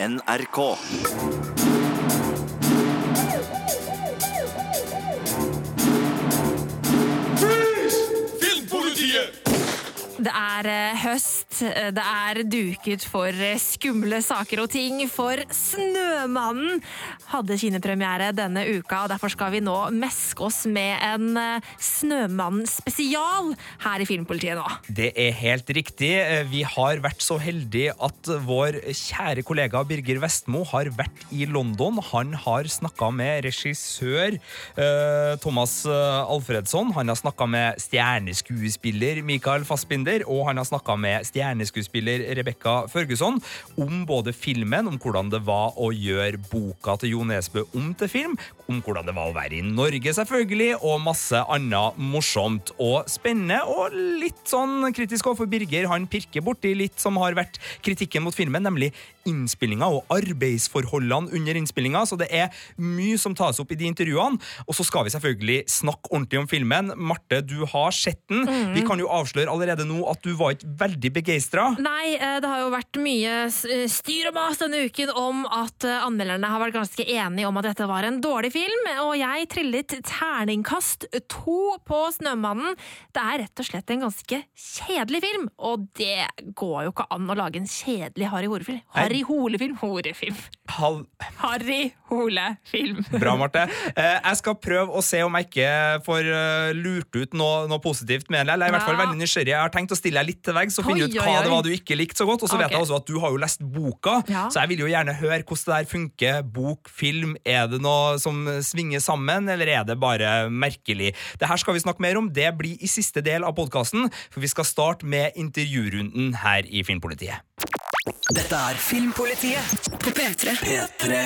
NRK. Det er eh, høst, eh, det er duket for eh, skumle saker og ting, for Snømannen hadde kinepremiere denne uka, og derfor skal vi nå meske oss med en Snømannen-spesial her i Filmpolitiet nå. Det er helt riktig. Vi har vært så heldige at vår kjære kollega Birger Vestmo har vært i London. Han har snakka med regissør Thomas Alfredsson. Han har snakka med stjerneskuespiller Michael Fassbinder, og han har snakka med stjerneskuespiller Rebekka Førgusson om både filmen, om hvordan det var å gjøre boka til Jo Nesbø om til film, om hvordan det var å være i Norge, selvfølgelig, og masse annet morsomt og spennende, og litt sånn kritisk overfor Birger. Han pirker borti litt som har vært kritikken mot filmen, nemlig innspillinga og arbeidsforholdene under innspillinga, så det er mye som tas opp i de intervjuene. Og så skal vi selvfølgelig snakke ordentlig om filmen. Marte, du har sett den. Vi kan jo avsløre allerede nå at du var ikke veldig begeistra. Nei, eh, det har jo vært mye eh, styr og mas denne uken om at eh, anmelderne har vært ganske enige om at dette var en dårlig film, og jeg trillet terningkast to på Snømannen. Det er rett og slett en ganske kjedelig film, og det går jo ikke an å lage en kjedelig Harry Hole-film. Harry Hole-film, horefilm. Hal Harry Hole-film. Bra, Marte. Jeg skal prøve å se om jeg ikke får lurt ut noe, noe positivt med det. Eller jeg er i hvert fall veldig nysgjerrig. Jeg har tenkt å stille deg litt til veggs og finne ut oi, hva det var du ikke likte så godt. Og så vet jeg også at du har jo lest boka, Ja. så jeg vil jo gjerne høre hvordan det der funker. Bok, film, er det noe som svinger sammen, eller er det bare merkelig? Det her skal vi snakke mer om. Det blir i siste del av podkasten, for vi skal starte med intervjurunden her i Filmpolitiet. Dette er Filmpolitiet på P3. P3.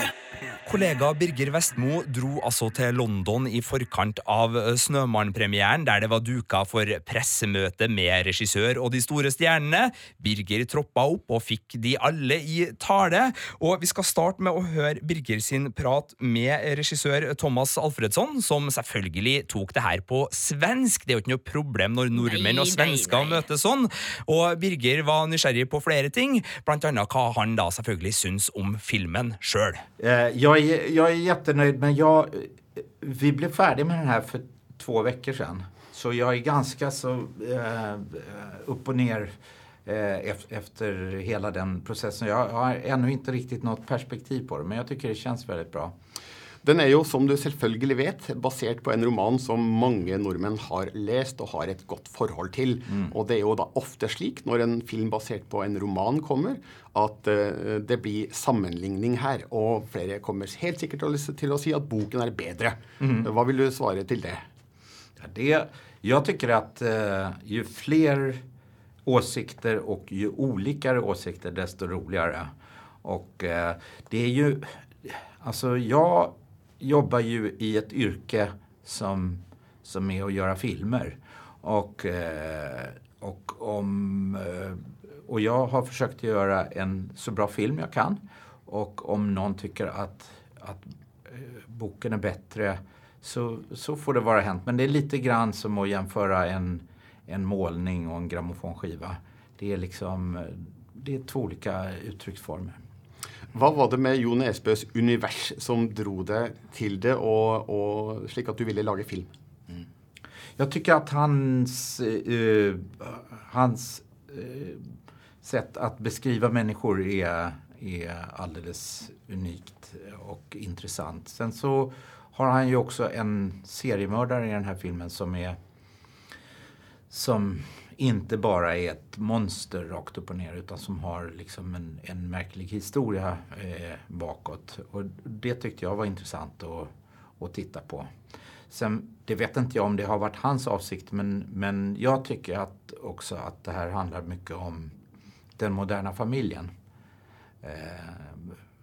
Kollega Birger Vestmo dro altså til London i forkant av Snømann-premieren, der det var duka for pressemøte med regissør og de store stjernene. Birger troppa opp og fikk de alle i tale. Og vi skal starte med å høre Birger sin prat med regissør Thomas Alfredsson, som selvfølgelig tok det her på svensk. Det er jo ikke noe problem når nordmenn og svensker møtes sånn. Og Birger var nysgjerrig på flere ting, blant annet hva han da selvfølgelig syns om filmen sjøl. Eh, Jag är, jag är jättenöjd, men jag, vi blev färdiga med den här för två veckor sedan. Så jag är ganska så eh, upp och ner eh, efter hela den processen. Jag har ännu inte riktigt något perspektiv på det, men jag tycker det känns väldigt bra. Den er jo, som du selvfølgelig vet, basert på en roman som mange nordmenn har lest og har et godt forhold til. Og det er jo da ofte slik når en film basert på en roman kommer, at uh, det blir sammenligning her. Og flere kommer helt sikkert til å- si at boken er bedre. Hva vil du svare til det? Ja, Det, jeg tycker at uh, ju fler åsikter och ju olikare åsikter desto roligere. Och uh, det är ju, alltså jag jobbar ju i ett yrke som, som är att göra filmer. Och, eh, och, om, eh, och jag har försökt göra en så bra film jag kan. Och om någon tycker att, att eh, boken är bättre så, så får det vara hänt. Men det är lite grann som att jämföra en, en målning och en grammofonskiva. Det är liksom det är två olika uttrycksformer. Hva var det med Jo Nesbøs univers som dro deg til det, og, og slik at du ville lage film? Jag tycker att hans, eh, hans eh, sätt att beskriva människor är, är alldeles unikt och intressant. Sen så har han ju också en seriemördare i den här filmen som är som inte bara är ett monster rakt upp och ner utan som har liksom en, en märklig historia eh, bakåt. Och det tyckte jag var intressant att, att titta på. Sen, det vet inte jag om det har varit hans avsikt men, men jag tycker att också att det här handlar mycket om den moderna familjen. Eh,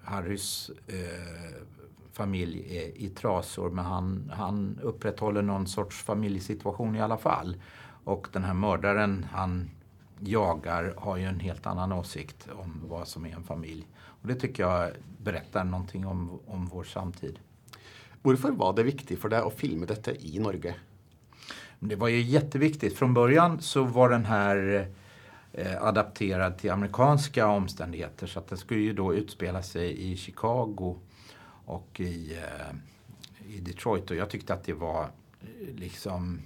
Harrys eh, familj är i trasor men han, han upprätthåller någon sorts familjesituation i alla fall. Och den här mördaren han jagar har ju en helt annan åsikt om vad som är en familj. Och det tycker jag berättar någonting om, om vår samtid. Hvorfor var det viktig for deg å filme dette i Norge? Det var ju jätteviktigt. Från början så var den här eh, adapterad till amerikanska omständigheter. Så att den skulle ju då utspela sig i Chicago och i, eh, i Detroit. Och jag tyckte att det var eh, liksom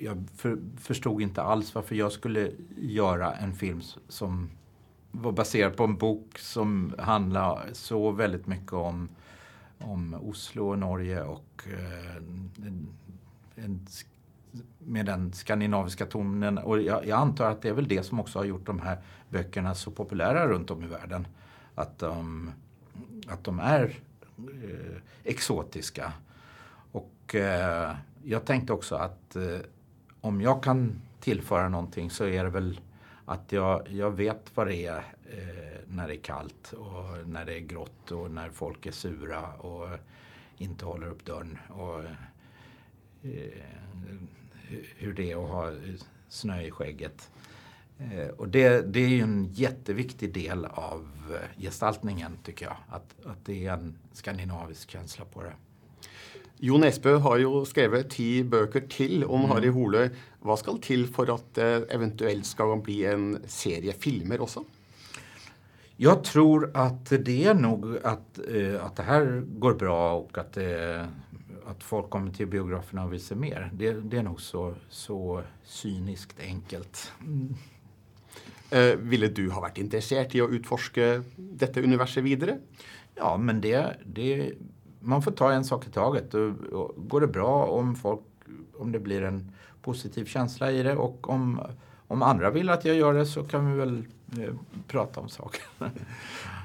jag för, förstod inte alls varför jag skulle göra en film som var baserad på en bok som handlar så väldigt mycket om, om Oslo och Norge och eh, en, en, med den skandinaviska tonen. Och jag, jag, antar att det är väl det som också har gjort de här böckerna så populära runt om i världen. Att de, att de är eh, exotiska. Och eh, jag tänkte också att eh, om jag kan tillföra någonting så är det väl att jag, jag vet vad det är eh, när det är kallt och när det är grått och när folk är sura och inte håller upp dörren. Och, eh, hur det är att ha snö i skägget. Eh, och det, det är ju en jätteviktig del av gestaltningen tycker jag. Att, att det är en skandinavisk känsla på det. Jo Nesbø har jo skrevet ti bøker til om mm. Harry Hole. Hva skal til for at det eventuelt skal bli en serie filmer også? Jeg tror at det er nok at, at det her går bra og at, uh, att folk kommer til biografene og viser se mer. Det, det er nok så, så cyniskt enkelt. Mm. Uh, ville du ha vært interessert i å utforske dette universet videre? Ja, men det, det man får ta en sak i taget. Går det bra om, folk, om det blir en positiv känsla i det och om, om andra vill att jag gör det så kan vi väl eh, prata om saken.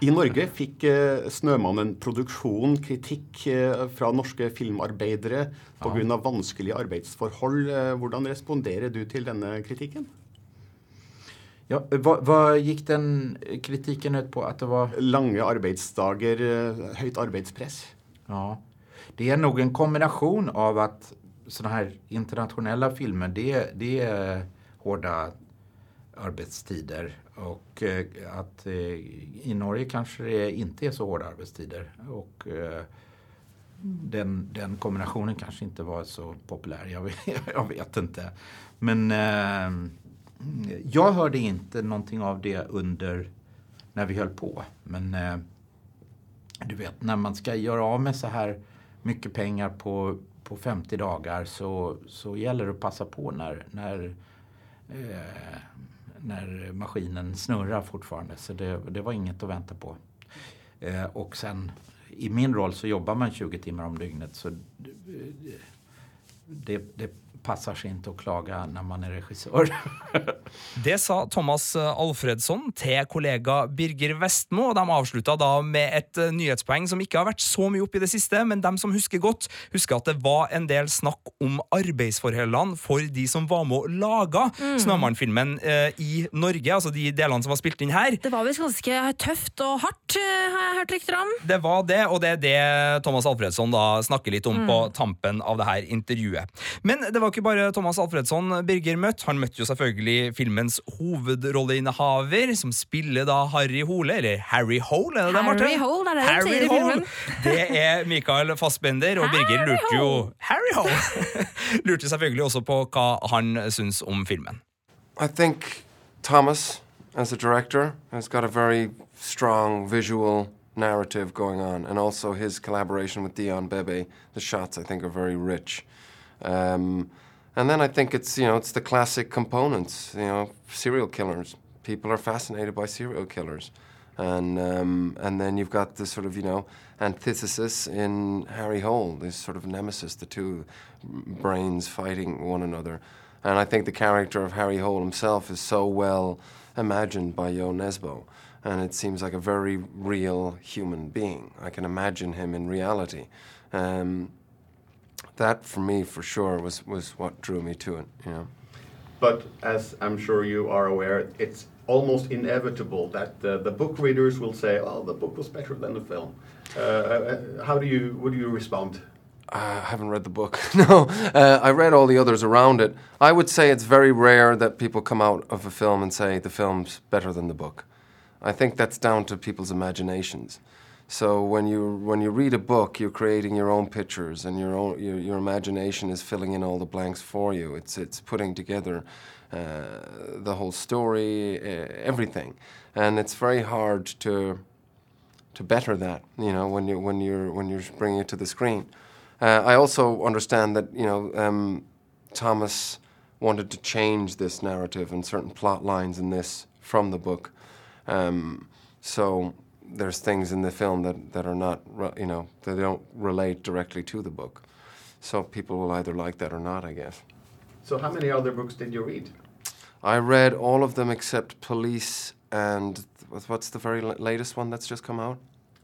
I Norge fikk eh, 'Snømannen' produksjon kritikk eh, fra norske filmarbeidere pga. Ja. vanskelige arbeidsforhold. Hvordan responderer du til denne kritikken? Ja, hva, hva, gikk den kritikken ut på? At det var Lange arbeidsdager, høyt arbeidspress? Ja. Det är nog en kombination av att sådana här internationella filmer, det, det är hårda arbetstider. Och eh, att eh, i Norge kanske det inte är så hårda arbetstider. Och eh, den, den kombinationen kanske inte var så populär. Jag vet, jag vet inte. Men jag hörde inte någonting av det under när vi höll på. Men du vet när man ska göra av med så här mycket pengar på, på 50 dagar så, så gäller det att passa på när, när, eh, när maskinen snurrar fortfarande. Så det, det var inget att vänta på. Eh, och sen i min roll så jobbar man 20 timmar om dygnet. Så det, det passar seg ikke å klage når man er regissør. det sa Thomas Alfredsson til kollega Birger Vestmo. og De avslutta da med et eh, nyhetspoeng som ikke har vært så mye opp i det siste, men de som husker godt, husker at det var en del snakk om arbeidsforholdene for de som var med og laga mm. Snømann-filmen eh, i Norge, altså de delene som var spilt inn her. Det var visst ganske tøft og hardt, eh, har jeg hørt rykter om. Det var det, og det er det Thomas Alfredsson da snakker litt om mm. på tampen av det her intervjuet. Men det var ikke bare Thomas Alfredsson Birger møtt. Han møtte jo selvfølgelig filmens hovedrolleinnehaver, som spiller da Harry Hole, eller Harry Hole, er det Harry det, Hole, er det Harry de sier i filmen. Det er Michael Fassbender, og Birger lurte jo Harry Hole! lurte selvfølgelig også på hva han syns om filmen. I think Thomas, as a director, has got a very strong visual narrative going on, and also his collaboration with Dion Bebe. The shots, I think, are very rich. Um, and then I think it's you know it's the classic components. You know, serial killers. People are fascinated by serial killers, and um, and then you've got this sort of you know antithesis in Harry Hole, this sort of nemesis, the two brains fighting one another. And I think the character of Harry Hole himself is so well imagined by Jo Nesbo. And it seems like a very real human being. I can imagine him in reality. Um, that for me, for sure, was was what drew me to it. You know. But as I'm sure you are aware, it's almost inevitable that the, the book readers will say, "Oh, the book was better than the film." Uh, uh how do you would you respond? I haven't read the book. no, uh, I read all the others around it. I would say it's very rare that people come out of a film and say the film's better than the book. I think that's down to people's imaginations. So when you when you read a book, you're creating your own pictures, and your own your, your imagination is filling in all the blanks for you. It's it's putting together uh, the whole story, uh, everything, and it's very hard to to better that. You know, when you when you're when you're bringing it to the screen. Uh, I also understand that you know um, Thomas wanted to change this narrative and certain plot lines in this from the book. Um, so there's things in the film that, that are not, you know, they don't relate directly to the book. So people will either like that or not, I guess. So how many other books did you read? I read all of them except Police and wh- what's the very la- latest one that's just come out?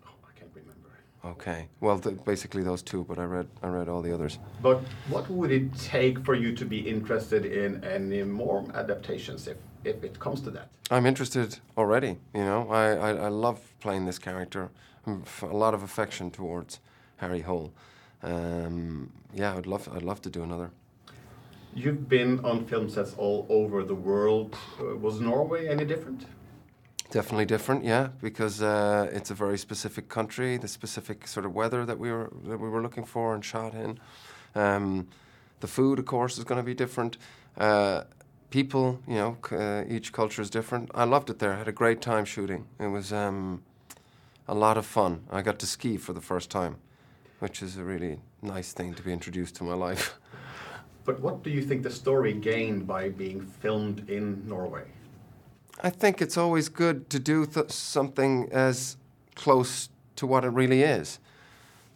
Oh, I can't remember. Okay, well, th- basically those two, but I read I read all the others. But what would it take for you to be interested in any more adaptations if, if it comes to that? I'm interested already. You know, I, I, I love playing this character. F- a lot of affection towards Harry Hole. Um, yeah, I'd love I'd love to do another. You've been on film sets all over the world. Uh, was Norway any different? Definitely different, yeah, because uh, it's a very specific country, the specific sort of weather that we were that we were looking for and shot in. Um, the food, of course, is going to be different. Uh, people, you know, uh, each culture is different. I loved it there. I had a great time shooting. It was um, a lot of fun. I got to ski for the first time, which is a really nice thing to be introduced to my life. But what do you think the story gained by being filmed in Norway? I think it's always good to do th- something as close to what it really is.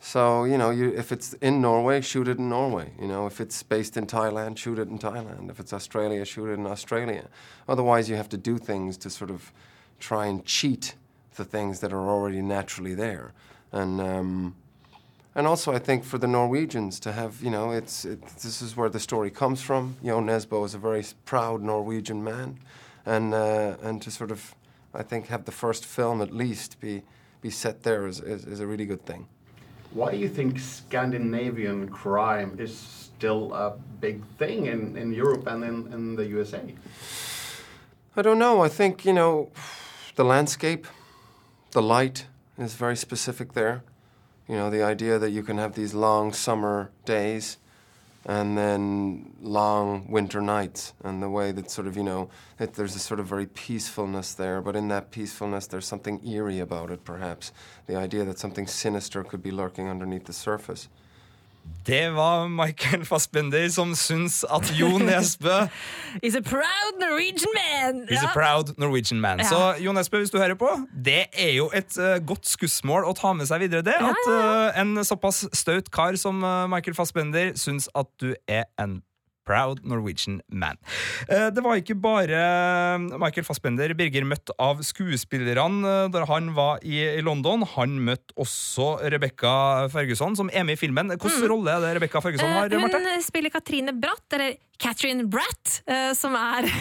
So you know, you, if it's in Norway, shoot it in Norway. You know, if it's based in Thailand, shoot it in Thailand. If it's Australia, shoot it in Australia. Otherwise, you have to do things to sort of try and cheat the things that are already naturally there. And um, and also, I think for the Norwegians to have, you know, it's it, this is where the story comes from. Jo Nesbo is a very proud Norwegian man, and uh, and to sort of, I think, have the first film at least be be set there is, is, is a really good thing. Why do you think Scandinavian crime is still a big thing in, in Europe and in, in the USA? I don't know. I think you know, the landscape, the light is very specific there. You know, the idea that you can have these long summer days and then long winter nights, and the way that sort of, you know, there's a sort of very peacefulness there, but in that peacefulness, there's something eerie about it, perhaps. The idea that something sinister could be lurking underneath the surface. Det var Michael Fassbender som syns at Jo Nesbø He's a proud Norwegian man! is a proud Norwegian man. Ja. Så Jo Nesbø, hvis du hører på, det er jo et uh, godt skussmål å ta med seg videre. det, Ja, At eh, en såpass staut kar som uh, Michael Fassbender syns at du er en proud Norwegian man. Eh, Det var ikke bare Michael Fassbender Birger møtte av skuespillerne eh, da han var i London. Han møtte også Rebekka Ferguson, som er med i filmen. Hvilken rolle er det Rebekka Ferguson har, Eh, Marte? Hun spiller Katrine Bratt, eller Catherine Bratt, eh, som er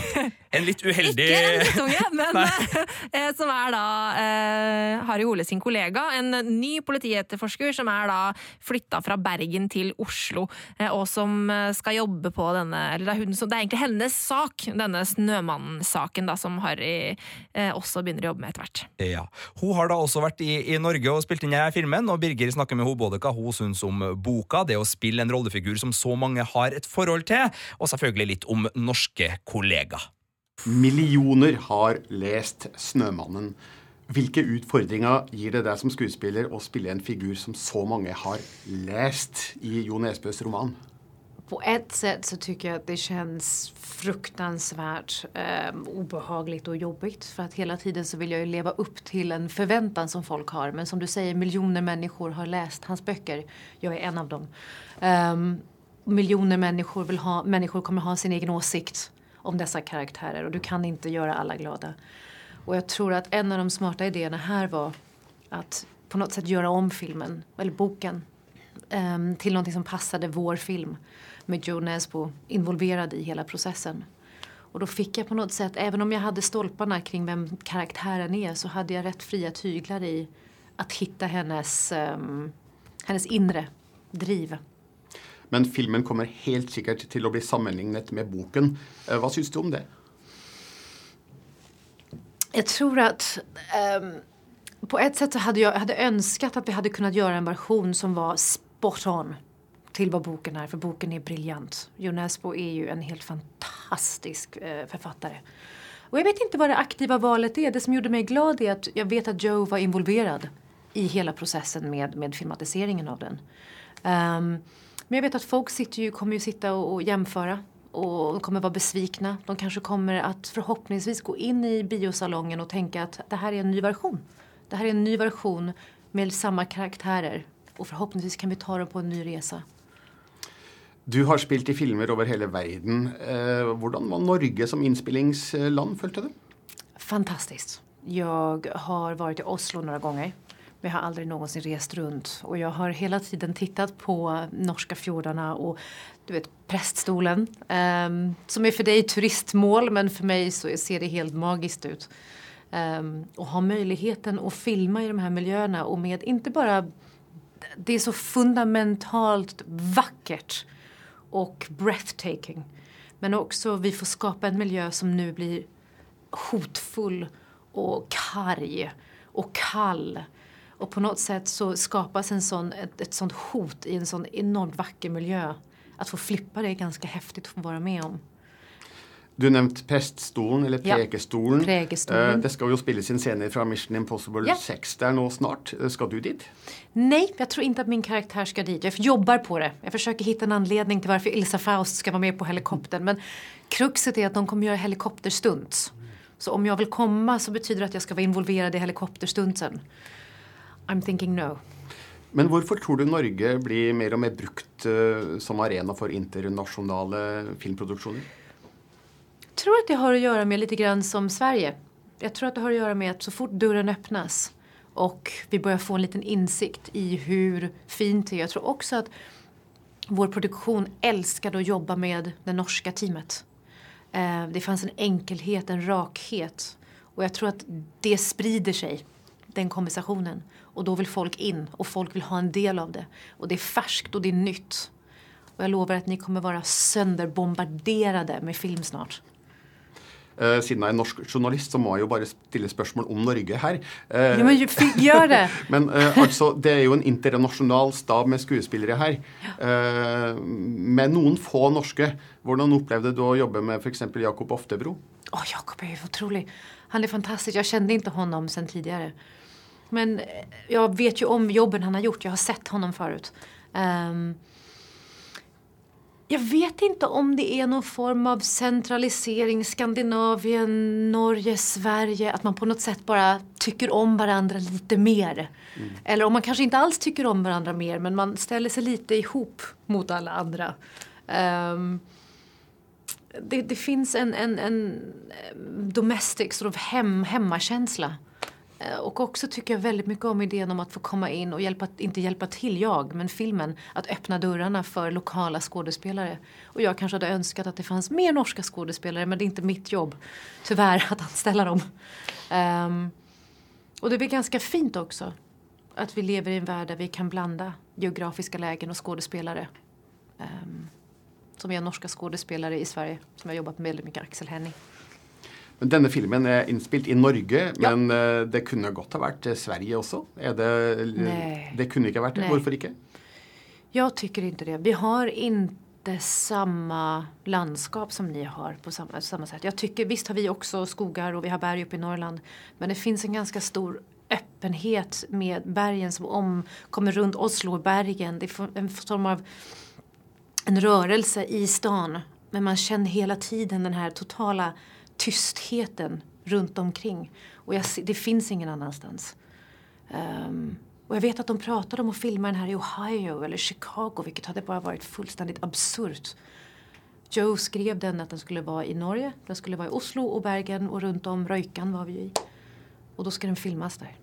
En litt uheldig Ikke en drittunge, men eh, som er da eh, Harry Ole sin kollega. En ny politietterforsker som er da flytta fra Bergen til Oslo, eh, og som eh, skal jobbe på denne Eller det er, hun som, det er egentlig hennes sak, denne Snømannen-saken, som Harry eh, også begynner å jobbe med etter hvert. Ja. Hun har da også vært i, i Norge og spilt inn denne filmen, og Birger snakker med henne både hva hun syns om boka, det å spille en rollefigur som så mange har et forhold til, og selvfølgelig litt om norske kollegaer. Millioner har lest 'Snømannen'. Hvilke utfordringer gir det deg som skuespiller å spille en figur som så mange har lest i Jo Nesbøs roman? På ett sätt så tycker jag att det känns fruktansvärt eh, obehagligt och jobbigt. För att hela tiden så vill jag ju leva upp till en förväntan som folk har. Men som du säger, miljoner människor har läst hans böcker. Jag är en av dem. Ehm, miljoner människor, vill ha, människor kommer ha sin egen åsikt om dessa karaktärer. Och du kan inte göra alla glada. Och jag tror att en av de smarta idéerna här var att på något sätt göra om filmen, eller boken, ehm, till någonting som passade vår film med Joe Nesbo involverad i hela processen. Och då fick jag på något sätt, även om jag hade stolparna kring vem karaktären är så hade jag rätt fria tyglar i att hitta hennes, um, hennes inre driv. Men filmen kommer helt sikkert til å bli sammenlignet med boken. Eh, Hva syns du om det? Jag tror att um, på ett sätt så hade jag hade önskat att vi hade kunnat göra en version som var spot on till hva boken er, for boken er briljant. Jo Nesbø er jo en helt fantastisk eh, forfatter. Og jeg vet ikke hva det aktiva valet er. Det som gjorde meg glad er at jeg vet at Joe var involverad i hele processen med, med filmatiseringen av den. Um, men jeg vet at folk ju, kommer jo sitta og, og jamføre og kommer vara besvikna. De kanskje kommer att förhoppningsvis gå in i biosalongen og tenke at det här är en ny version. Det här är en ny version med samme karaktärer og forhåpentligvis kan vi ta dem på en ny resa. Du har spilt i filmer over hele verden. Eh, hvordan var Norge som innspillingsland, følte du? Fantastisk. Jeg har vært i Oslo noen ganger. Jag har aldri noensinne rest rundt. Og jeg har hele tiden tittet på norske fjordene og du vet preststolen. Um, som er for deg turistmål men for meg så ser det helt magisk ut. Um, ha muligheten å filme i de her miljøene og med ikke bare det er så fundamentalt vackert och breathtaking. Men också vi får skapa en miljö som nu blir hotfull och karg och kall. Och på något sätt så skapas en sån, ett, ett sånt hot i en sån enormt vacker miljö. Att få flippa det är ganska häftigt att få vara med om. Du nevnte Preststolen, eller Ja. Prekestolen. Prekestolen. Eh, det skal jo spilles inn scener fra Mission Impossible Ja. 6 der nå snart. Eh, Skal du dit? Nei, jeg tror ikke at min karakter skal dit. Jeg jobber på det. Jeg forsøker å finne en anledning til hvorfor Ilsa Faust skal være med på helikopteren. Men kruxet er at de kommer gjøre helikopterstunts. Så om jeg vil komme, så betyder det at jeg skal være involvert i helikopterstuntsen. I'm thinking no. Men hvorfor tror du Norge blir mer og mer brukt uh, som arena for internasjonale filmproduksjoner? Tror att det har att göra med lite grann som Sverige. Jag tror att det har att göra med att så fort dörren öppnas och vi börjar få en liten insikt i hur fint det är. Jag tror också att vår produktion älskade att jobba med det norska teamet. Eh, Det fanns en enkelhet, en rakhet. Och jag tror att det sprider sig, den konversationen. Och då vill folk in och folk vill ha en del av det. Och det är färskt och det är nytt. Och jag lovar att ni kommer vara sönderbombarderade med film snart. Eh, siden jeg er norsk journalist, så må jeg jo bare stille spørsmål om Norge her. Eh, Ja, men gjør det! Men eh, altså, det er jo en internasjonal stab med skuespillere her. Med noen få norske. Hvordan opplevde du å jobbe med f.eks. Jakob Oftebro? Åh, Jakob er jo utrolig. Han er fantastisk. Jeg kjente ikke honom sen tidligere. Men jeg vet jo om jobben han har gjort. Jeg har sett honom før. Ehm, jag vet inte om det är någon form av centralisering, Skandinavien, Norge, Sverige, att man på något sätt bara tycker om varandra lite mer. Eller om man kanske inte alls tycker om varandra mer, men man ställer sig lite ihop mot alla andra. Um, det, det finns en, en, en eh, domestic sort of hem, hemmakänsla. Eh, Och också tycker jag väldigt mycket om idén om att få komma in och hjälpa, inte hjälpa till jag, men filmen, att öppna dörrarna för lokala skådespelare. Och jag kanske hade önskat att det fanns mer norska skådespelare, men det är inte mitt jobb, tyvärr, att anställa dem. Um, och det blir ganske fint också, att vi lever i en värld där vi kan blanda geografiska lägen och skådespelare. Um, som är norska skådespelare i Sverige, som jag har jobbat med väldigt mycket, Axel Henning. Men Denne filmen er innspilt i Norge, Ja. men uh, det kunne godt ha vært eh, Sverige også. Det, Nej. det kunne ikke ha vært det. Hvorfor ikke? Jeg syns ikke det. Vi har ikke samme landskap som ni har på samme, samme sätt. Jag tycker, visst har vi også skogar og vi har berg oppe i Norrland. Men det finns en ganske stor öppenhet med bergen som om, kommer rundt Oslo bergen. Det er en form av en rørelse i stan. Men man kjenner hele tiden den här totala tystheten rundt omkring. Och jag, det finns ingen annanstans. Um, och jag vet att de pratade om att filma den här i Ohio eller Chicago, vilket hade bara varit fullständigt absurt. Joe skrev den att den skulle vara i Norge, den skulle vara i Oslo och Bergen och runt om Røykan var vi i. Och då ska den filmas där.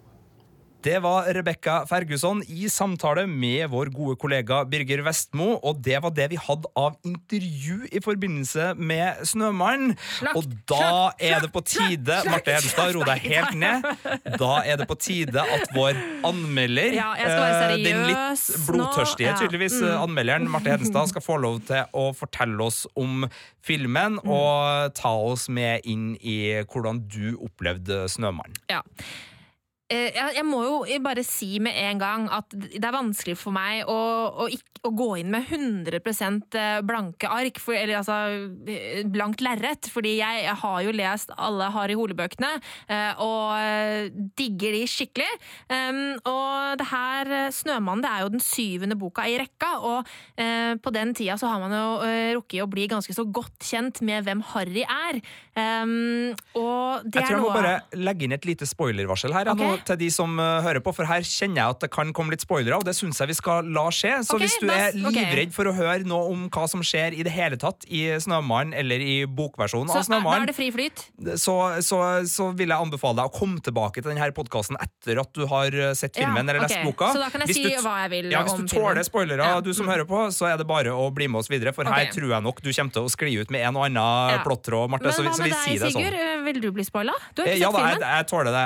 Det var Rebekka Ferguson i samtale med vår gode kollega Birger Vestmo, og det var det vi hadde av intervju i forbindelse med Snømannen. Og da er det på tide Marte Hedenstad, ro deg helt ned. Da er det på tide at vår anmelder, Ja, eh, den litt blodtørstige tydeligvis Mm. anmelderen Marte Hedenstad, skal få lov til å fortelle oss om filmen Mm. og ta oss med inn i hvordan du opplevde Snømannen. Ja. Eh, jeg, må jo bare si med en gang at det er vanskelig for meg å, å, å gå inn med 100% blanke ark, for, eller altså eh, blankt lerret, fordi jeg har jo lest alle Harry Hole-bøkene eh, og eh, digger de skikkelig. Og det her, eh, 'Snømannen', det er jo den syvende boka i rekka, og eh, på den tida så har man jo eh, rukket å bli ganske så godt kjent med hvem Harry er. Um, og det Jeg tror jeg må noe bare legge inn et lite spoilervarsel her okay. Nå, til de som uh, hører på, for her kjenner jeg at det kan komme litt spoilere, og det syns jeg vi skal la skje. Så okay, hvis du er livredd for å høre noe om hva som skjer i det hele tatt i Snømannen eller i bokversjonen så av Snømannen, så, så, så vil jeg anbefale deg å komme tilbake til denne podkasten etter at du har sett sett Ja, filmen eller ok. lest boka. Så da kan jeg Hvis si du- hva jeg vil ja, Hvis du tåler spoilere, Ja, du som hører på, så er det bare å bli med oss videre, for her tror jeg nok du kommer til å skli ut med en og annen Ja. plottråd, Marte. Men Så, så med deg, sånn. Sigurd? Eh, Vil du bli spoila? Du har Eh, ikke Ja sett da, jeg, filmen? jeg tåler det.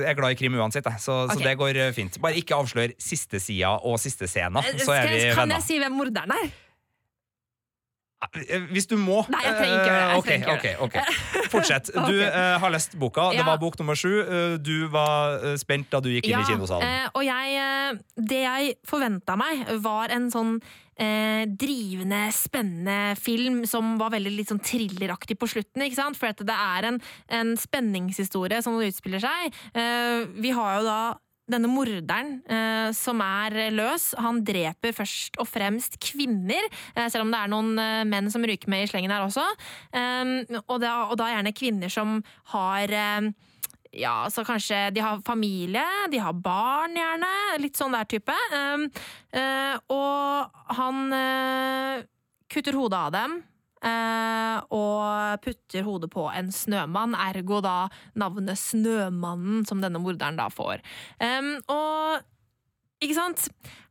Jeg er glad i krim uansett. Så, okay. så det går eh, fint. Bare ikke avslør siste sida og siste scena, så er vi venner. kan jeg si hvem morderen er? Hvis du må Nei, jeg trenger ikke gjøre det, jeg eh, trenger ok, ok, ok. Fortsett. Du eh, har lest boka. Det Ja. var bok nummer sju. Du var spent da du gikk inn i kinosalen. og jeg, det jeg forventa meg, var en sånn eh, drivende, spennende film som var veldig litt sånn thrilleraktig på slutten. ikke sant? For det er en, en spenningshistorie som utspiller seg. Eh, vi har jo da denne morderen eh, som er løs, han dreper først og fremst kvinner, eh, selv om det er noen eh, menn som ryker med i slengen her også. Um, og, da, og da gjerne kvinner som har eh, ja, så kanskje de har familie, de har barn gjerne, litt sånn der type. Um, uh, og han uh, kutter hodet av dem. Uh, og putter hodet på en snømann, ergo da navnet Snømannen som denne morderen da får. Um, og ikke sant?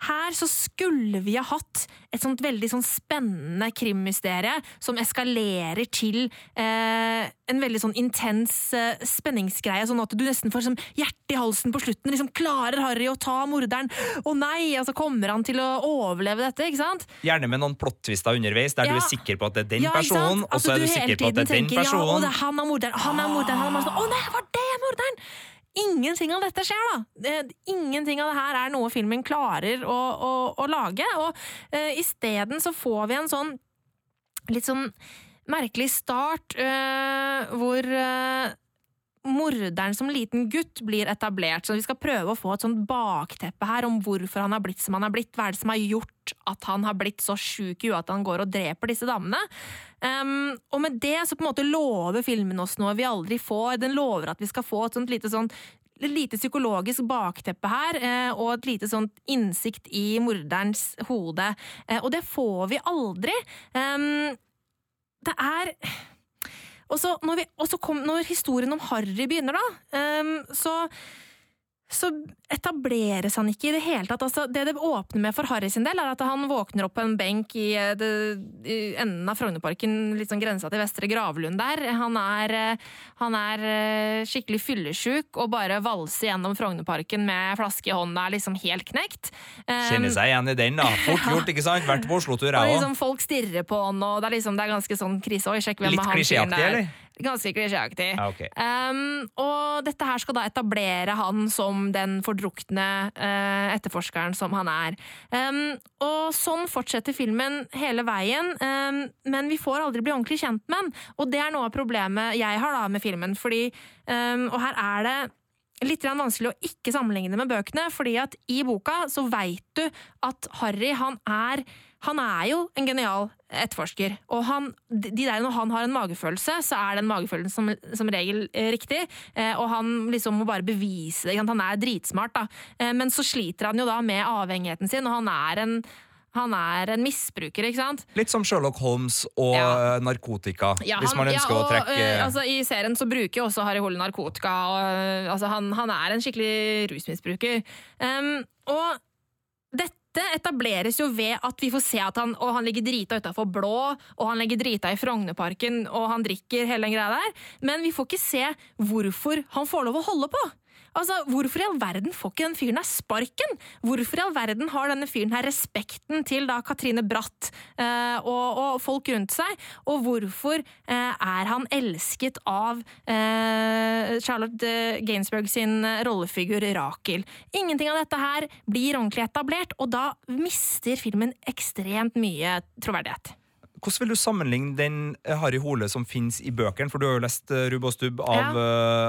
Her så skulle vi ha hatt et sånt veldig sånn spennende krimmysterie som eskalerer til eh, en veldig sånn intens eh, spenningsgreie, sånn at du nesten får sånn hjertet i halsen på slutten. liksom Klarer Harry å ta morderen? Å nei! altså Kommer han til å overleve dette? ikke sant? Gjerne med noen plot-twister underveis, der du er sikker på at det er den Ja, personen, og Altså, så er du du sikker på at det er den tenker, Ja, og personen. det er han er morderen, han er morderen, han er morderen. Å nei, var det morderen? Ingenting av dette skjer, da. Ingenting av det her er noe filmen klarer å, å, å lage. Og uh, isteden så får vi en sånn litt sånn merkelig start, uh, hvor eh, morderen som liten gutt blir etablert. Så vi skal prøve å få et sånt bakteppe her om hvorfor han har blitt som han har blitt. Hva er det som har gjort at han har blitt så sjuk i huet at han går og dreper disse damene? Um, og med det så på en måte lover filmen oss noe vi aldri får. Den lover at vi skal få et sånt lite sånn et lite psykologisk bakteppe her, eh, og et lite sånt innsikt i morderens hode. Eh, og det får vi aldri. Um, det er og så når, vi, og så kom, når historien om Harry begynner, da, um, så, så etableres han ikke i det hele tatt. Altså, det det åpner med for Harry sin del, er at han våkner opp på en benk i, eh, det, i enden av Frognerparken, litt sånn grensa til Vestre Gravlund der. Han er, eh, han er eh, skikkelig fyllesjuk og bare valser gjennom Frognerparken med flaske i hånda, liksom helt knekt. Kjenner seg igjen i den, da. Fort gjort, ikke sant? Vært på Oslo-tur, jeg òg. liksom folk stirrer på han, og det er, liksom, det er ganske sånn krise. Oi, sjekk hvem Litt er han fyren der. eller? Ganske klisjéaktig. Ja, ok. Um, og dette her skal da etablere han som den fordrukne uh, etterforskeren som han er. Um, og sånn fortsetter filmen hele veien, um, men vi får aldri bli ordentlig kjent med han. Og det er noe av problemet jeg har da med filmen, fordi Og her er det litt vanskelig å ikke sammenligne med bøkene, fordi at i boka så veit du at Harry, han er han er jo en genial etterforsker, og han, de der når han har en magefølelse, så er den magefølelsen som, som regel eh, riktig, eh, og han liksom må bare bevise det. Han er dritsmart, da. Eh, men så sliter han jo da med avhengigheten sin, og han er en, han er en misbruker, ikke sant? Litt som Sherlock Holmes og Ja. narkotika, Ja, hvis man ønsker ja, å trekke uh, altså, I serien så bruker jo også Harry Hole narkotika. Og, uh, altså, han, han er en skikkelig rusmisbruker. Um, og dette etableres jo ved at vi får se at han, og han ligger drita utafor Blå, og han ligger drita i Frognerparken, og han drikker hele den greia der. Men vi får ikke se hvorfor han får lov å holde på. Altså, Hvorfor i all verden får ikke den fyren her sparken? Hvorfor i all verden har denne fyren her respekten til da Katrine Bratt eh, og, og, folk rundt seg? Og hvorfor eh, er han elsket av eh, Charlotte Gainsburg sin rollefigur Rakel? Ingenting av dette her blir ordentlig etablert, og da mister filmen ekstremt mye troverdighet. Hvordan vil du sammenligne den eh, Harry Hole som finnes i bøkene? For du har jo lest uh, Rubb og Stubb av, ja.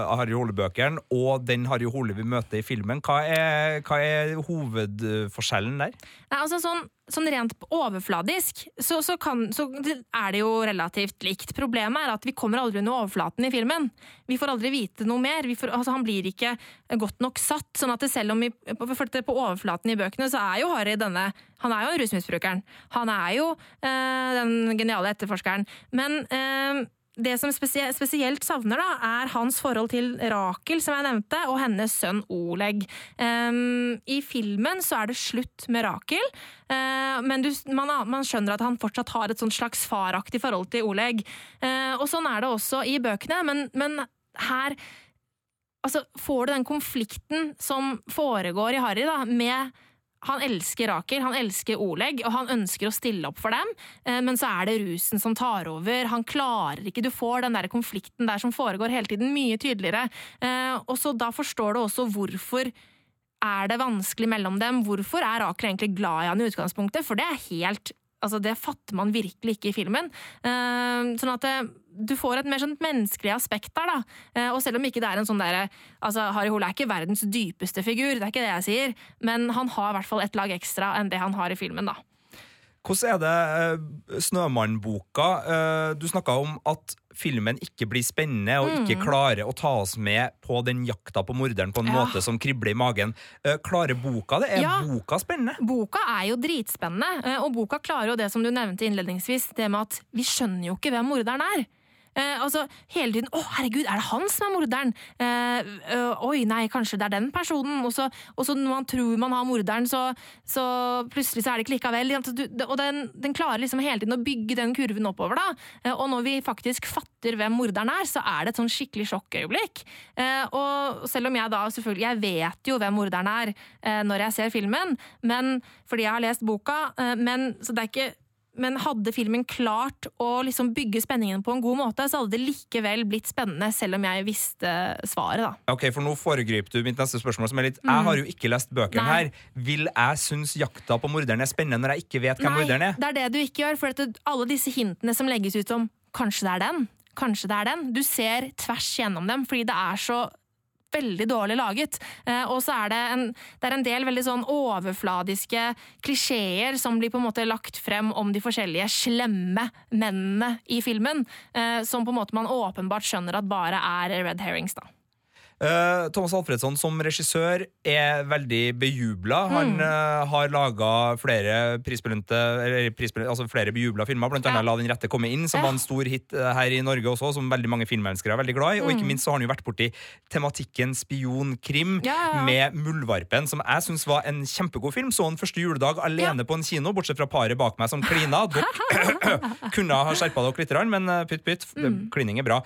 uh, Harry Hole-bøkene, og den Harry Hole vi møter i filmen. Hva er, hva er hovedforskjellen der? Nei, altså sånn sånn rent overfladisk så, så, kan, så, er det jo relativt likt. Problemet er at vi kommer aldri under overflaten i filmen. Vi får aldri vite noe mer. Får, altså, han blir ikke godt nok satt. sånn at selv om vi, følte på, overflaten i bøkene så er jo Harry denne Han er jo rusmisbrukeren. Han er jo øh, den geniale etterforskeren. Men øh, det som spesielt, savner, da, er hans forhold til Rakel, som jeg nevnte, og hennes sønn Oleg. Um, I filmen så er det slutt med Rakel, uh, men du, man, man, skjønner at han fortsatt har et slags faraktig forhold til Oleg. Uh, og sånn er det også i bøkene, men, men her altså, får du den konflikten som foregår i Harry, da, med han elsker Rakel, han elsker Oleg, og han ønsker å stille opp for dem, eh, men så er det rusen som tar over. Han klarer ikke Du får den der konflikten der som foregår hele tiden, mye tydeligere. Eh, og så da forstår du også hvorfor er det vanskelig mellom dem. Hvorfor er Rakel egentlig glad i han i utgangspunktet? For det er helt Altså, det fatter man virkelig ikke i filmen. Uh, sånn at uh, du får et mer sånn menneskelig aspekt der, da. Uh, og selv om ikke det er en sånn derre Altså, Harry Hole er ikke verdens dypeste figur, det er ikke det jeg sier, men han har i hvert fall et lag ekstra enn det han har i filmen, da. Hvordan er det uh, Snømannboka? Uh, du snakka om at filmen ikke blir spennende og ikke mm. klarer å ta oss med på den jakta på morderen på en ja. måte som kribler i magen. Klarer boka det? Er ja. boka spennende? Boka er jo dritspennende, og boka klarer jo det som du nevnte innledningsvis, det med at vi skjønner jo ikke hvem morderen er. Eh, altså, hele tiden 'Å, herregud, er det han som er morderen?' Eh, øh, 'Oi, nei, kanskje det er den personen?' Og så, og så når man tror man har morderen, så, så, plutselig så er det ikke likevel. Og den, den, klarer liksom hele tiden å bygge den kurven oppover, da. Eh, og når vi faktisk fatter hvem morderen er, så er det et sånn skikkelig sjokkøyeblikk. Eh, og selv om jeg da selvfølgelig Jeg vet jo hvem morderen er eh, når jeg ser filmen, men fordi jeg har lest boka, men så det er ikke men hadde filmen klart å liksom bygge spenningen på en god måte, så hadde det likevel blitt spennende, selv om jeg visste svaret. da. Ok, for Nå foregriper du mitt neste spørsmål. som er litt, mm. Jeg har jo ikke lest bøkene Nei. her. Vil jeg synes jakta på morderen er spennende når jeg ikke vet hvem Nei, morderen er? Det er det du ikke gjør, for alle disse hintene som legges ut om kanskje det er den, kanskje det er den, du ser tvers gjennom dem fordi det er så veldig dårlig laget. Eh, og så er det en, det er en del veldig sånn overfladiske klisjeer som blir på en måte lagt frem om de forskjellige slemme mennene i filmen, eh, som på en måte man åpenbart skjønner at bare er red herrings. da. Uh, Thomas Alfredsson som regissør er veldig bejubla. Mm. Han uh, har laga flere prisbelønte altså flere bejubla filmer, blant annet ja. La den rette komme inn, som ja. var en stor hit uh, her i Norge også, som veldig mange filmelskere er veldig glad i. Mm. Og ikke mm. minst så har han jo vært borti tematikken spionkrim ja, med Muldvarpen, som jeg syns var en kjempegod film. Så han første juledag alene på en kino, bortsett fra paret bak meg som klina. Dere kunne ha skjerpa dere litt, men pytt pytt, mm. klining er bra.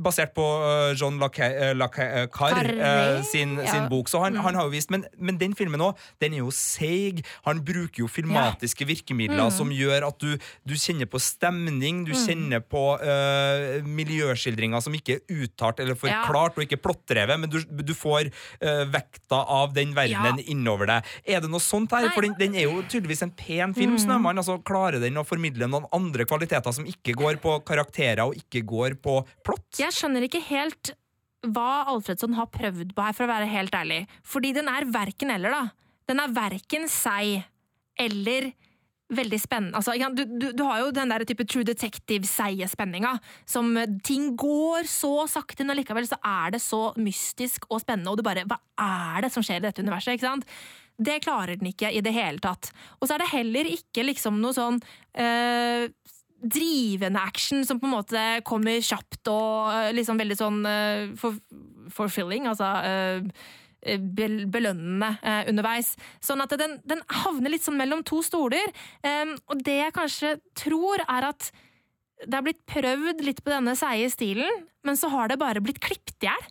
basert på John Lac Lacar eh, eh, sin, ja. sin, bok. Så han, mm. han, har jo vist, men, men den filmen òg, den er jo seig. Han bruker jo filmatiske ja. virkemidler mm. som gjør at du, du, kjenner på stemning, du mm. kjenner på uh, miljøskildringer som ikke er uttalt eller forklart, og ikke plottdrevet, men du, du får uh, vekta av den verdenen innover deg. Er det noe sånt her? For den, den, er jo tydeligvis en pen film, mm. Snømann. Altså, klarer den å formidle noen andre kvaliteter som ikke går på karakterer og ikke går på plott? Jeg skjønner ikke helt hva Alfredsson har prøvd på her, for å være helt ærlig. Fordi den er verken eller, da. Den er verken seig eller veldig spennende. Altså, du, du, du, har jo den der type True Detective-seige spenninga. Som ting går så sakte, men likevel så er det så mystisk og spennende. Og du bare Hva er det som skjer i dette universet? ikke sant? Det klarer den ikke i det hele tatt. Og så er det heller ikke liksom noe sånn øh, drivende action som på en måte kommer kjapt og eh, liksom veldig sånn uh, forfilling, altså uh, belønnende underveis. Sånn at den, den, havner litt sånn mellom to stoler. Og det jeg kanskje tror, er at det har blitt prøvd litt på denne seige stilen, men så har det bare blitt klippet i hjel.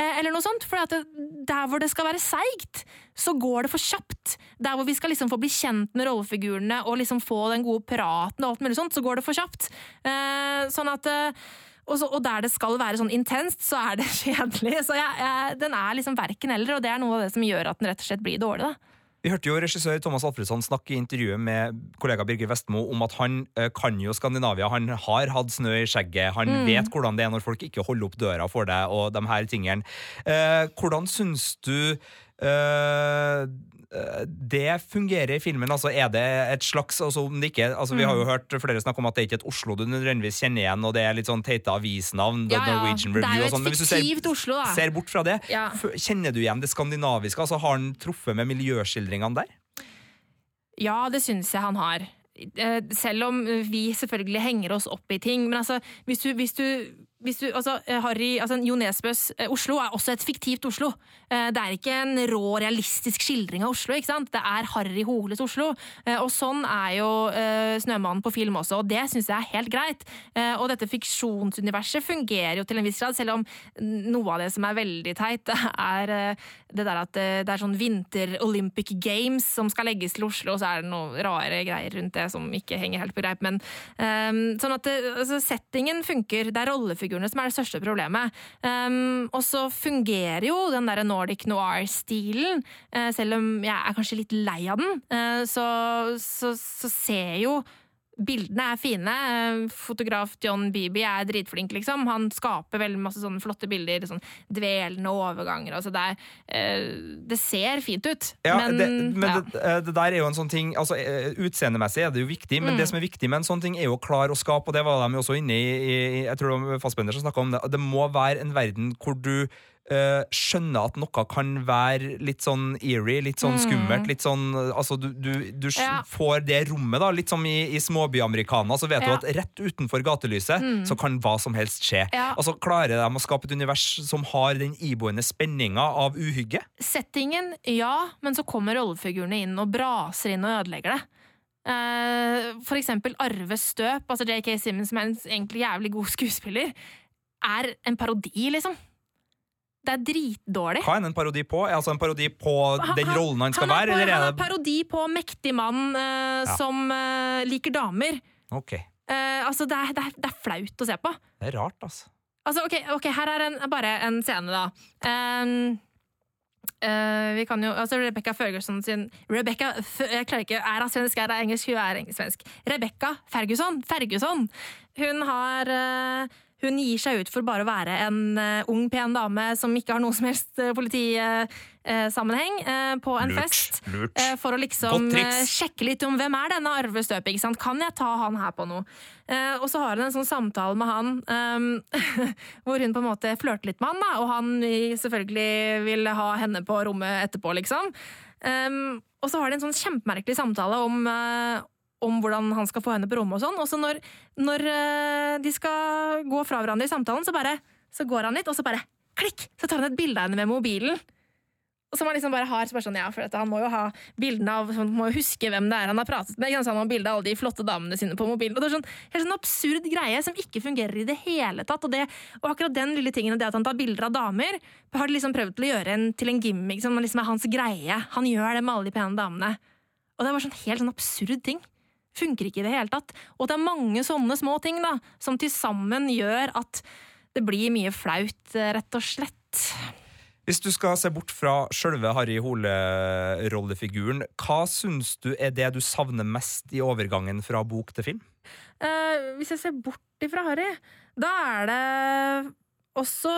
Eh, eller noe sånt. For der hvor det skal være seigt, så går det for kjapt. Der hvor vi skal liksom få bli kjent med rollefigurene og liksom få den gode praten, og alt mulig sånt, så går det for kjapt. Eh, sånn at eh, og, så, og, der det skal være sånn intenst, så er det kjedelig. Så jeg, jeg, den er liksom verken eller, og det er noe av det som gjør at den rett og slett blir dårlig. da. Vi hørte jo regissør Thomas Alfredsson snakke i intervjuet med kollega Birger Vestmo om at han uh, kan jo Skandinavia. Han har hatt snø i skjegget. Han mm. vet hvordan det er når folk ikke holder opp døra for deg, og de her tingene. Uh, hvordan syns du uh, det fungerer i filmen? altså Er det et slags altså, det ikke, altså, Vi har jo mm. hørt flere snakke om at det ikke er et Oslo du nødvendigvis kjenner igjen, og det er litt sånn teite avisnavn. Ja, ja. Norwegian Review det er jo et du fiktivt Oslo, ser bort fra det, ja. kjenner du igjen det skandinaviske? altså Har han truffet med miljøskildringene der? Ja, det syns jeg han har. Eh, selv om vi selvfølgelig henger oss opp i ting. Men altså, hvis du, hvis du hvis du, altså, eh, Harry, altså, Jo Nesbøs eh, Oslo er også et fiktivt Oslo. Eh, det er ikke en rå, realistisk skildring av Oslo. ikke sant? Det er Harry Holes Oslo. Og sånn er jo Snømannen på film også, og det syns jeg er helt greit. Og dette fiksjonsuniverset fungerer jo til en viss grad, selv om noe av det som er veldig teit, er det der at det er sånn vinter-Olympic Games som skal legges til Oslo, og så er det noen rare greier rundt det som ikke henger helt på greip. Men sånn at altså, settingen funker. Det er rollefigurer rollefigurene som er det største problemet. Um, og så fungerer jo den der Nordic noir-stilen, uh, selv om jeg er kanskje litt lei av den. Uh, så, så, så ser jo Bildene er fine. Fotograf John Beebe er dritflink, liksom. Han skaper veldig masse sånne flotte bilder. Sånn dvelende overganger. Altså det, er, eh, det ser fint ut. Ja, men, det, men ja. det, eh, det, der er jo en sånn ting altså eh, Utseendemessig er det jo viktig, men mm. det som er viktig med en sånn ting, er jo å klare å skape, og det var de jo også inne i, i Jeg tror det var Fassbender som snakka om det. Det må være en verden hvor du uh, skjønner at noe kan være litt sånn eerie, litt sånn mm. skummelt. litt sånn, altså Du, du, du ja. får det rommet, da, litt som i, i småbyamerikaner. Så vet ja. du at rett utenfor gatelyset mm. så kan hva som helst skje. Ja. Altså Klarer de å skape et univers som har den iboende spenninga av uhygge? Settingen, ja, men så kommer rollefigurene inn og braser inn og ødelegger det. Uh, for eksempel Arve Støp, altså JK Simmons, som er en egentlig jævlig god skuespiller, er en parodi, liksom. Det er dritdårlig. Hva er en parodi på? Er altså en parodi på han, den rollen han skal han være? På, eller er det parodi på mektig mann uh, ja. som uh, liker damer. Ok. Uh, altså, det er, det, er, det er, flaut å se på. Det er rart, altså. Altså, ok, okay her er en, bare en scene, da. Um, Uh, vi kan jo, altså Rebecca Ferguson sin Rebecca, Jeg klarer ikke Er hun svensk, er hun engelsk? Hun er svensk. Rebecca Ferguson, Ferguson Hun har uh, hun gir seg ut for bare å være en uh, ung, pen dame som ikke har noe som helst uh, politisammenheng, uh, på en lurt, fest. Lurt. for å liksom sjekke litt om hvem er denne Arve Støpe, Ikke sant? Kan jeg ta han her på noe? og så har hun en sånn samtale med han hvor hun på en måte flørter litt med han, da, og han selvfølgelig vil ha henne på rommet etterpå, liksom. Um, og så har de en sånn kjempemerkelig samtale om om hvordan han skal få henne på rommet og sånn. Og så når, når uh, de skal gå fra hverandre i samtalen, så bare så går han litt, og så bare klikk! Så tar han et bilde av henne med mobilen. Og som han liksom bare har, så bare sånn, ja, for dette, Han må jo ha bildene av, han må jo huske hvem det er han har pratet med. Han har bilde av alle de flotte damene sine på mobilen. Og Det er sånn, helt sånn absurd greie som ikke fungerer i det hele tatt. Og, det, og akkurat den lille tingen, det at han tar bilder av damer, har de liksom prøvd til å gjøre en, til en gimmick som liksom er hans greie. Han gjør det med alle de pene damene. Og det var sånn helt sånn absurd ting funker ikke i det hele tatt. Og det er mange sånne små ting da, som til sammen gjør at det blir mye flaut, rett og slett. Hvis du skal se bort fra sjølve Harry Hole-rollefiguren, hva syns du er det du savner mest i overgangen fra bok til film? Eh, hvis jeg ser bort ifra Harry, da er det også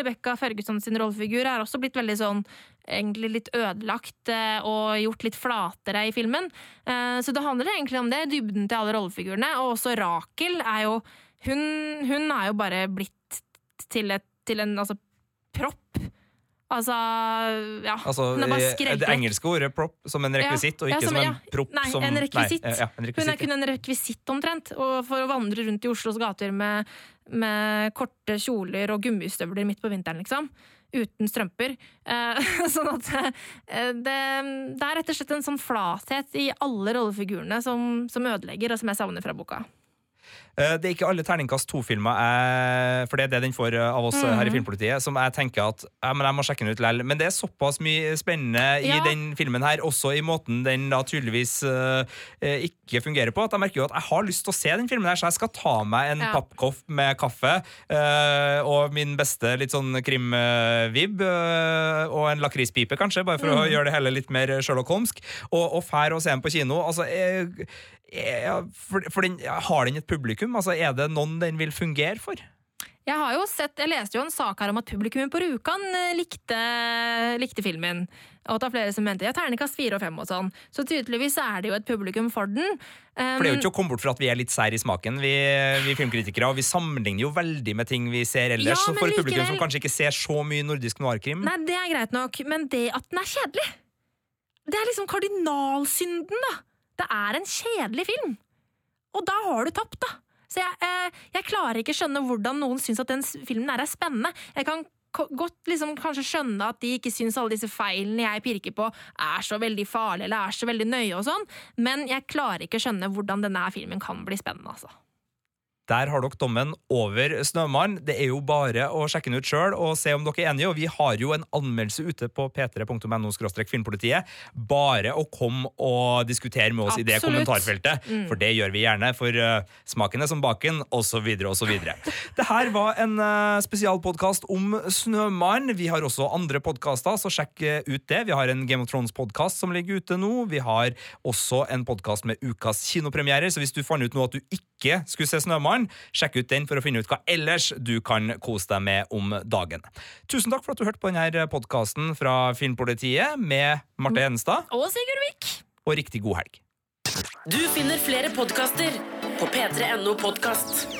Rebekka Ferguson sin rollefigur er også blitt veldig sånn egentlig litt ødelagt eh, og gjort litt flatere i filmen. Eh, så det handler egentlig om det, dybden til alle rollefigurene. Og også Rakel er jo Hun, hun er jo bare blitt til, et, til en altså, propp. Altså, ja. Altså, det engelske ordet prop som en rekvisitt, ja, og ikke ja, som, som, en propp nei, som en rekvisitt. Nei, en rekvisitt. Hun er kun en rekvisitt, omtrent. Og for å vandre rundt i Oslos gater med, med korte kjoler og gummistøvler midt på vinteren, liksom. Uten strømper. Eh, sånn at eh, det, det, er rett og slett en sånn flathet i alle rollefigurene som, som ødelegger, og som jeg savner fra boka. Eh, Det er ikke alle terningkast to-filmer, for det er det den får eh, av oss eh, her i Filmpolitiet, som jeg tenker at ja, men jeg må sjekke den ut likevel. Men det er såpass mye spennende Ja. i den filmen her, også i måten den da tydeligvis eh, ikke fungerer på, at jeg merker jo at jeg har lyst til å se den filmen her, så jeg skal ta meg en Ja. pappkoff med kaffe uh, og min beste litt sånn krimvib uh, og en lakrispipe, kanskje, bare for å gjøre det hele litt mer Sherlock Holmsk, og, og fær og se den på kino. Altså, jeg, jeg, for, for den, har den et publikum? Altså, er det noen den vil fungere for? Jeg har jo sett, jeg leste jo en sak her om at publikummet på Rjukan eh, likte, likte filmen. Og at det er flere som mente ja, terningkast fire og fem og sånn. Så tydeligvis er det jo et publikum for den. Um, For det er jo ikke å komme bort fra at vi er litt sær i smaken, vi, vi filmkritikere. Og vi sammenligner jo veldig med ting vi ser ellers. Ja, så for et publikum likevel- som kanskje ikke ser så mye nordisk noirkrim. Nei, det er greit nok, men det at den er kjedelig Det er liksom kardinalsynden, da. Det er en kjedelig film. Og da har du tapt, da. Så jeg, eh, jeg klarer ikke skjønne hvordan noen syns at den filmen er spennende. Jeg kan godt liksom kanskje skjønne at de ikke syns alle disse feilene jeg pirker på, er så veldig farlige eller er så veldig nøye og sånn, men jeg klarer ikke skjønne hvordan denne filmen kan bli spennende, altså. Der har dere dommen over Snømann. Det er jo bare å sjekke den ut sjøl og se om dere er enige. Og vi har jo en anmeldelse ute på p3.no filmpolitiet. Bare å komme og diskutere med oss i det kommentarfeltet, kommentarfeltet, for det gjør vi gjerne. For uh, smaken er som baken, osv., osv. Det her var en uh, spesialpodkast om Snømann. Vi har også andre podkaster, så sjekk eh, ut det. Vi har en Game of Thrones-podkast som ligger ute nå. Vi har også en podkast med ukas kinopremierer, så hvis du fant ut nå at du ikke skulle se Snømann, sjekk ut den for å finne ut hva ellers du kan kose deg med om dagen. Tusen takk for at du hørte på denne podkasten fra Filmpolitiet med Marte Henstad, Og Sigurd Vik! og riktig god helg. Du finner flere podkaster på p3.no podkast.